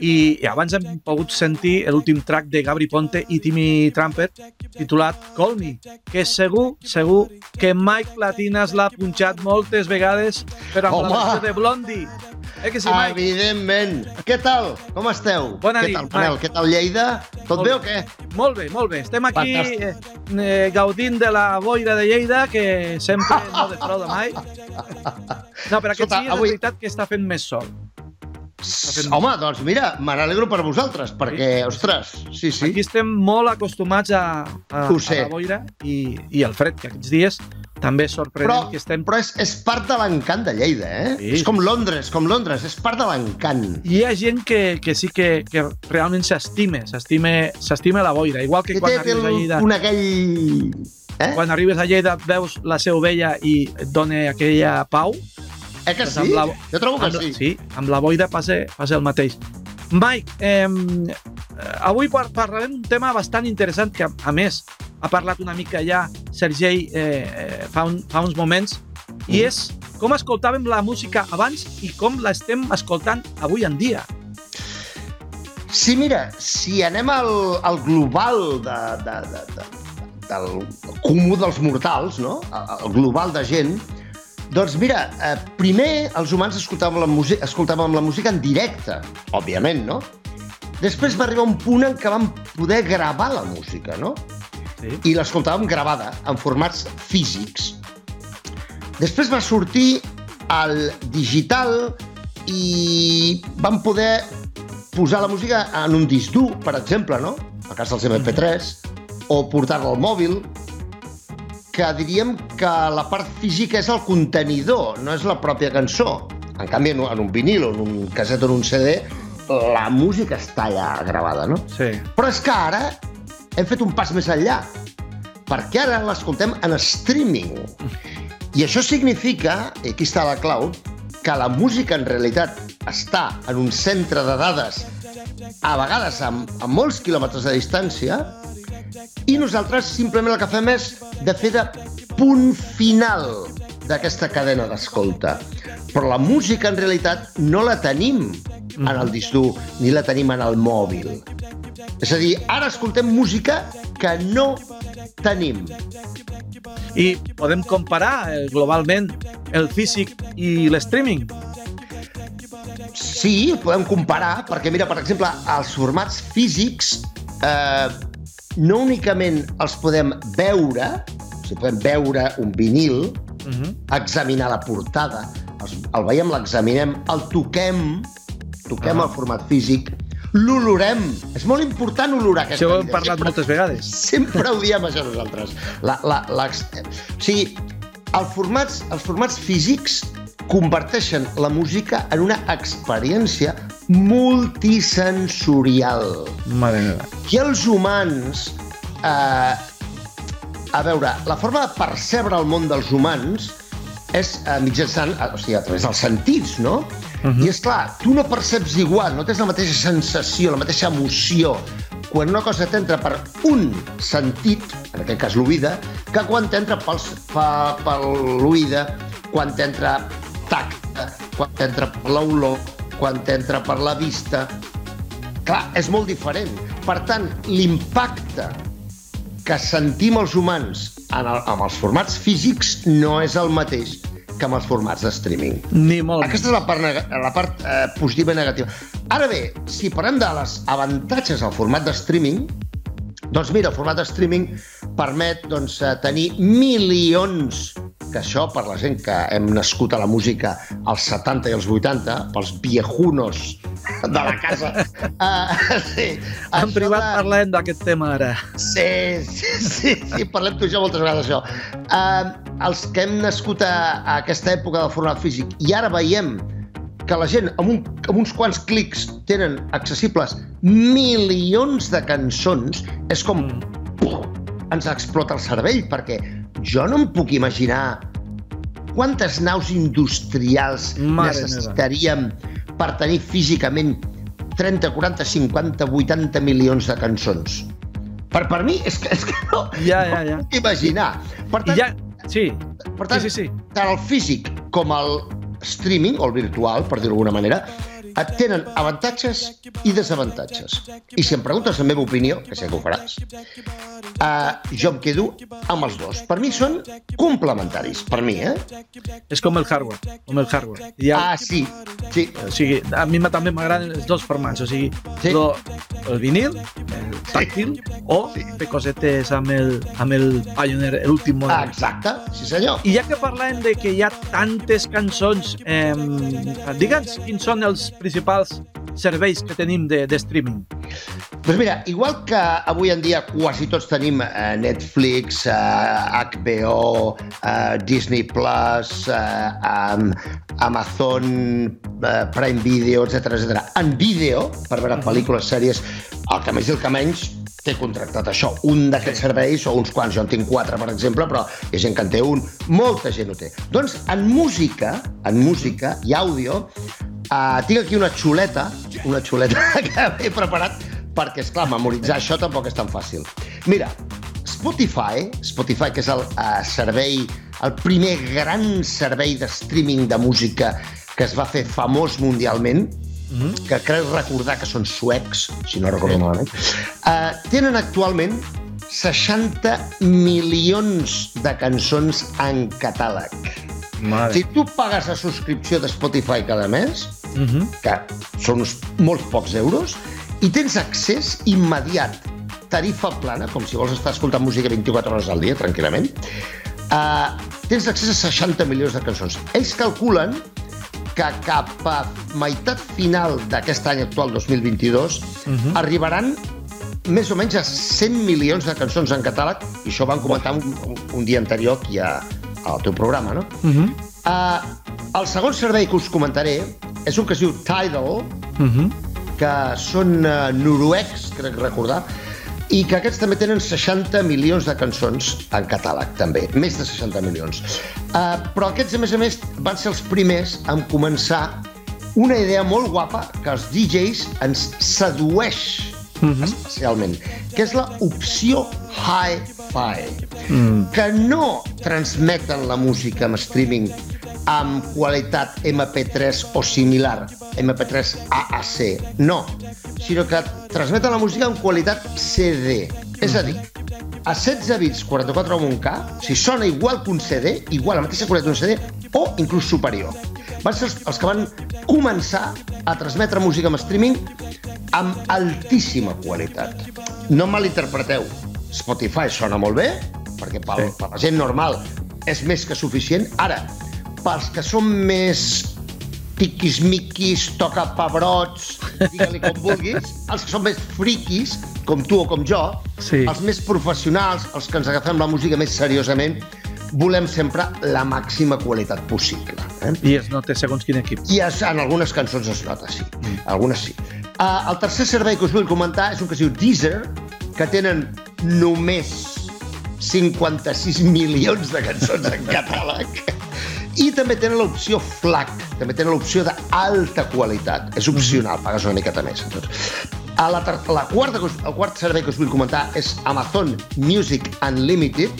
i, i abans hem pogut sentir l'últim track de Gabri Ponte i Timmy Trumpet titulat Call Me, que segur, segur que Mike Latinas l'ha punxat moltes vegades però amb Home! la versió de Blondie. Eh que sí, Mike? Evidentment. Què tal? Com esteu? Bona què nit, tal, Manel? Mike. Què tal, Lleida? Tot Molt bé o bé. què? Molt bé, molt bé. Estem aquí eh, eh, gaudint de la boira de Lleida, que sempre no defrauda mai. No, però aquest Escolta, dia és avui- veritat que està fent més sol. Fent- Home, doncs mira, me n'alegro per vosaltres, perquè, ostres, sí, sí. Aquí estem molt acostumats a, a, a la boira i, i el fred, que aquests dies també és sorprenent Però, que estem... però és, és part de l'encant de Lleida, eh? Sí. És com Londres, com Londres, és part de l'encant. Hi ha gent que, que sí que, que realment s'estima s'estima la boira. Igual que Té, quan té arribes a Lleida, un aquell... Eh? quan arribes a Lleida veus la seu vella i et dona aquella pau. Eh que sí? la- Jo trobo que amb, sí. sí, amb la boira passa, passa el mateix. Mike, eh, avui par parlarem d'un tema bastant interessant que, a, més, ha parlat una mica ja Sergei eh, eh, fa, un, fa uns moments, i Mm. és com escoltàvem la música abans i com l'estem escoltant avui en dia. Sí, mira, si anem al, al global de, de, de, de, del comú dels mortals, no? El global de gent, doncs mira, eh, primer els humans escoltàvem la, música, escoltàvem la música en directe, òbviament, no? Després va arribar un punt en què vam poder gravar la música, no? Sí. i l'escoltàvem gravada en formats físics. Després va sortir el digital i vam poder posar la música en un disc dur, per exemple, no? a cas dels MP3, o portar-la al mòbil, que diríem que la part física és el contenidor, no és la pròpia cançó. En canvi, en un, en un vinil o en un caset o en un CD, la música està allà gravada, no? Sí. Però és que ara hem fet un pas més enllà, perquè ara l'escoltem en streaming. I això significa, i aquí està la clau, que la música en realitat està en un centre de dades, a vegades a, a molts quilòmetres de distància, i nosaltres simplement el que fem és de fer de punt final d'aquesta cadena d'escolta. Però la música en realitat no la tenim en el disc dur, ni la tenim en el mòbil. És a dir, ara escoltem música que no tenim. I podem comparar eh, globalment el físic i l'streaming. Sí, podem comparar, perquè mira, per exemple, els formats físics eh, no únicament els podem veure, o sigui, podem veure un vinil, Uh -huh. examinar la portada, els, el veiem, l'examinem, el toquem, toquem Ah. el format físic, l'olorem. És molt important olorar aquesta Això ho hem parlat Sempre- moltes vegades. Sempre ho diem això nosaltres. La, la, la, o sigui, els formats, els formats físics converteixen la música en una experiència multisensorial. Mare meva. I els humans... Eh, a veure, la forma de percebre el món dels humans és eh, mitjançant, eh, o sigui, a través dels sentits, no? Mhm. I és clar, tu no perceps igual, no tens la mateixa sensació, la mateixa emoció quan una cosa t'entra per un sentit, en aquest cas l'oïda, que quan t'entra per, per l'oïda, quan t'entra tacte, quan t'entra per l'olor, quan t'entra per la vista. Clar, és molt diferent. Per tant, l'impacte que sentim els humans en el, amb els formats físics no és el mateix que amb els formats de streaming. Ni molt. Aquesta és la part, la part eh, positiva i negativa. Ara bé, si parlem de les avantatges del format de streaming, doncs mira, el format de streaming permet doncs, eh, tenir milions que això, per la gent que hem nascut a la música als 70 i als 80, pels viejunos de la casa. Uh, sí, En privat de- parlem d'aquest tema ara. Sí, sí, sí, sí parlem tu i jo moltes vegades això. Uh, els que hem nascut a, a aquesta època del format físic i ara veiem que la gent amb, un, amb uns quants clics tenen accessibles milions de cançons, és com puf, ens explota el cervell, perquè jo no em puc imaginar quantes naus industrials Mare meva. necessitaríem per tenir físicament 30, 40, 50, 80 milions de cançons. Per, per mi és que, és que no, Ja, ja, ja. no puc imaginar. Per tant, ja... Sí, per tant sí, sí, sí. tant el físic com el streaming, o el virtual, per dir-ho d'alguna manera, et tenen avantatges i desavantatges. I si em preguntes la meva opinió, que sé que ho faràs, uh, jo em quedo amb els dos. Per mi són complementaris, per mi, eh? És com el hardware, com el hardware. Ja, Ah, sí, sí. o sigui, a mi també m'agraden els dos formats, o sigui, Sí. lo, el vinil, el tàctil, o Sí. fer cosetes amb el, amb el Pioneer, l'últim Ah, exacte, sí senyor. I ja que parlem de que hi ha tantes cançons, eh, digue'ns quins són els principals serveis que tenim de, de streaming. Doncs mira, igual que avui en dia quasi tots tenim eh, Netflix, eh, HBO, eh, Disney Plus, eh, Amazon eh, Prime Video, etc etc. En vídeo, per veure pel·lícules, sèries, el que més i el que menys té contractat això, un d'aquests serveis o uns quants, jo en tinc quatre, per exemple, però hi ha gent que en té un, molta gent ho té. Doncs en música, en música i àudio, Uh, tinc aquí una xuleta, una xuleta que he preparat perquè, és clar, memoritzar això tampoc és tan fàcil. Mira, Spotify, Spotify, que és el uh, servei, el primer gran servei de streaming de música que es va fer famós mundialment, Mm -hmm. que crec recordar que són suecs, si no recordo malament, uh, tenen actualment 60 milions de cançons en catàleg. Mare. Si tu pagues la subscripció de Spotify cada mes, Mm -hmm. que són uns molts pocs euros, i tens accés immediat, tarifa plana, com si vols estar escoltant música 24 hores al dia, tranquil·lament, uh, tens accés a 60 milions de cançons. Ells calculen que cap a meitat final d'aquest any actual, 2022, Mhm. arribaran més o menys a 100 milions de cançons en catàleg, i això ho van comentar un, un, un dia anterior aquí a, al teu programa, no? Mm -hmm. Uh, el segon servei que us comentaré és un que es diu Tidal, Mm -hmm. que són uh, noruecs, crec recordar, i que aquests també tenen 60 milions de cançons en catàleg, també, més de 60 milions. Uh, però aquests, a més a més, van ser els primers en començar una idea molt guapa que els DJs ens sedueix Mhm. especialment, que és la opció hi-fi Mm. que no transmeten la música en streaming amb qualitat MP3 o similar, MP3 AAC, no, sinó que transmeten la música en qualitat CD. És a dir, a 16 bits 44 amb un K, si sona igual que un CD, igual, la mateixa qualitat d'un CD, o inclús superior. Van ser els, els que van començar a transmetre música en streaming amb altíssima qualitat. No malinterpreteu, Spotify sona molt bé, perquè per, Sí. per la gent normal és més que suficient. Ara, pels que són més tiquis-miquis, toca pebrots, digue-li com vulguis, els que són més friquis, com tu o com jo, Sí. els més professionals, els que ens agafem la música més seriosament, volem sempre la màxima qualitat possible. Eh? I es nota segons quin equip. I es, en algunes cançons es nota, sí. Algunes sí. Uh, el tercer servei que us vull comentar és un que es diu Deezer, que tenen només 56 milions de cançons en catàleg. I també tenen l'opció FLAC, també tenen l'opció d'alta qualitat. És opcional, pagues una miqueta més. Doncs. A la, la quarta, el quart servei que us vull comentar és Amazon Music Unlimited,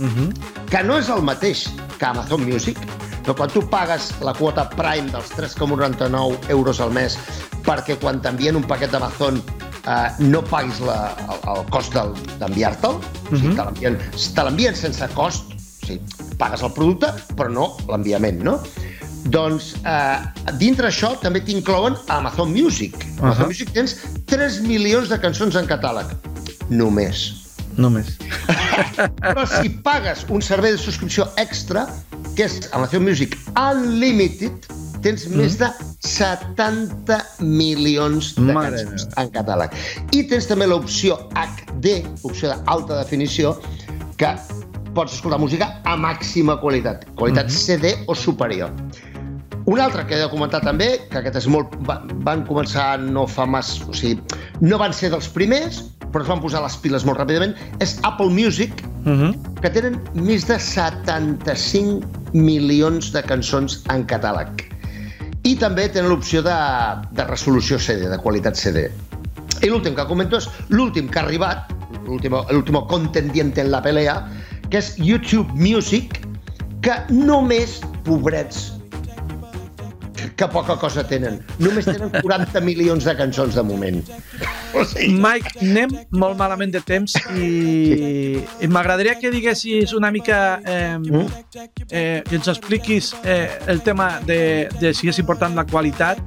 Mm -hmm. que no és el mateix que Amazon Music, però quan tu pagues la quota Prime dels 3,99 euros al mes perquè quan t'envien un paquet d'Amazon eh, no paguis la, el, el cost d'enviar-te'l, o sigui, Mhm. te l'envien sense cost, o sigui, pagues el producte, però no l'enviament, no? Doncs eh, dintre això també t'inclouen Amazon Music. Amazon Ahà. Music tens 3 milions de cançons en catàleg. Només. Només. Però si pagues un servei de subscripció extra, que és Amazon Music Unlimited, tens mm. més de 70 milions de Mare cançons meva. en catàleg. I tens també l'opció HD, opció d'alta definició, que pots escoltar música a màxima qualitat, qualitat Mhm. CD o superior. Un altre que he de comentar també, que aquest és molt... va- Van començar no fa mas... O sigui, no van ser dels primers, però es van posar les piles molt ràpidament, és Apple Music, Mm -hmm. que tenen més de 75 milions de cançons en catàleg. I també tenen l'opció de, de resolució CD, de qualitat CD. I l'últim que comento és l'últim que ha arribat, l'último contendiente en la pelea, que és YouTube Music, que només, pobrets, que poca cosa tenen. Només tenen 40 milions de cançons de moment. O sigui... Mike, anem molt malament de temps i, i m'agradaria que diguessis una mica, eh, mm? eh, que ens expliquis eh, el tema de, de si és important la qualitat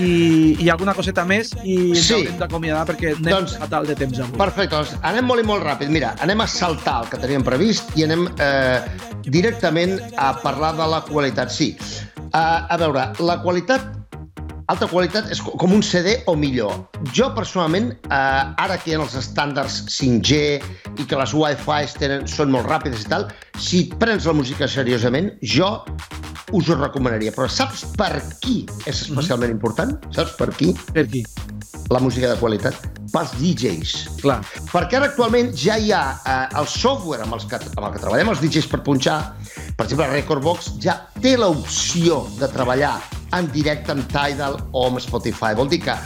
i, i alguna coseta més i ens sí. haurem d'acomiadar perquè anem doncs, fatal de temps avui. Perfecte, doncs anem molt i molt ràpid. Mira, anem a saltar el que teníem previst i anem eh, directament a parlar de la qualitat. Sí, uh, a veure, la qualitat alta qualitat és com un CD o millor. Jo, personalment, eh, ara que hi ha els estàndards 5G i que les Wi-Fi tenen, són molt ràpides i tal, si prens la música seriosament, jo us ho recomanaria. Però saps per qui és mhm. especialment mm -hmm. important? Saps per qui? Per qui? La música de qualitat. Pels DJs. Clar. Perquè ara actualment ja hi ha eh, el software amb, els que, amb el que treballem els DJs per punxar, per exemple, Recordbox ja té l'opció de treballar en directe amb Tidal o amb Spotify. Vol dir que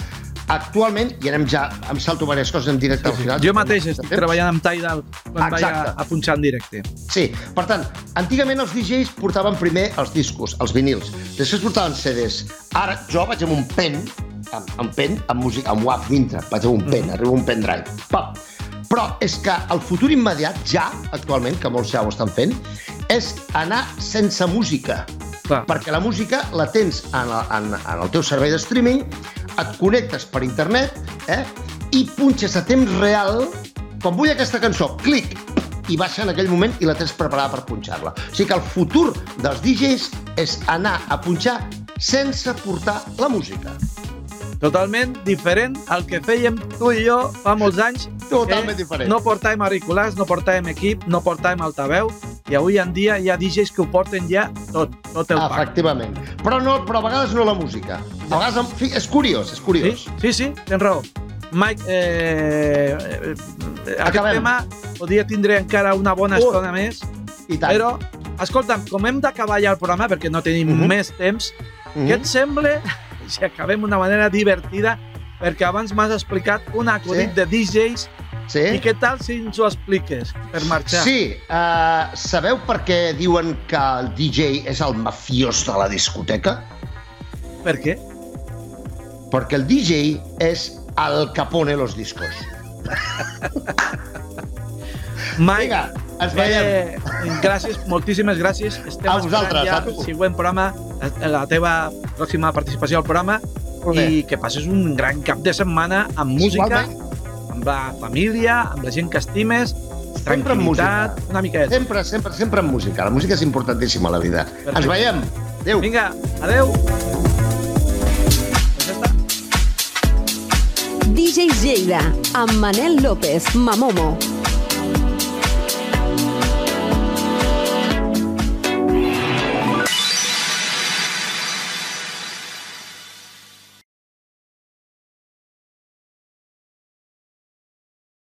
actualment, i anem ja, em salto diverses coses en directe al final. Jo mateix estic treballant amb Tidal quan Exacte. vaig a, a punxar en directe. Sí, per tant, antigament els DJs portaven primer els discos, els vinils, després portaven CDs. Ara jo vaig amb un pen, amb, amb pen, amb música, amb WAV dintre, vaig amb un pen, mm. arriba un pendrive, pam. Però és que el futur immediat, ja, actualment, que molts ja ho estan fent, és anar sense música. Clar. Perquè la música la tens en el, en, en el teu servei de streaming, et connectes per internet eh, i punxes a temps real quan vull aquesta cançó, clic, i baixa en aquell moment i la tens preparada per punxar-la. O sigui que el futur dels DJs és anar a punxar sense portar la música. Totalment diferent al que fèiem tu i jo fa molts anys. Totalment diferent. No portàvem auriculars, no portàvem equip, no portàvem altaveu, i avui en dia hi ha DJs que ho porten ja tot, tot el pack. Efectivament. Però, no, però a vegades no la música. A vegades, fi, és curiós, és curiós. Sí, sí, sí tens raó. Mike, eh, eh, aquest tema podria tindre encara una bona uh, estona més, i tant. però, escolta'm, com hem d'acabar ja el programa, perquè no tenim uh mhm. -huh. més temps, uh -huh. què et sembla si acabem d'una manera divertida? Perquè abans m'has explicat un acudit sí? de DJs Sí? I què tal si ens ho expliques per marxar? Sí, uh, sabeu per què diuen que el DJ és el mafiós de la discoteca? Per què? Perquè el DJ és el que pone los discos. Mike, Vinga, ens veiem. Eh, gràcies, moltíssimes gràcies. Estem a vosaltres, ja el següent programa, la teva pròxima participació al programa i que passes un gran cap de setmana amb música. Igualment amb la família, amb la gent que estimes, sempre tranquil·litat, una mica de... Sempre, sempre, sempre amb música. La música és importantíssima a la vida. Perfecte. Ens veiem. Adéu. Vinga, adéu. DJ Lleida, amb Manel López, Mamomo.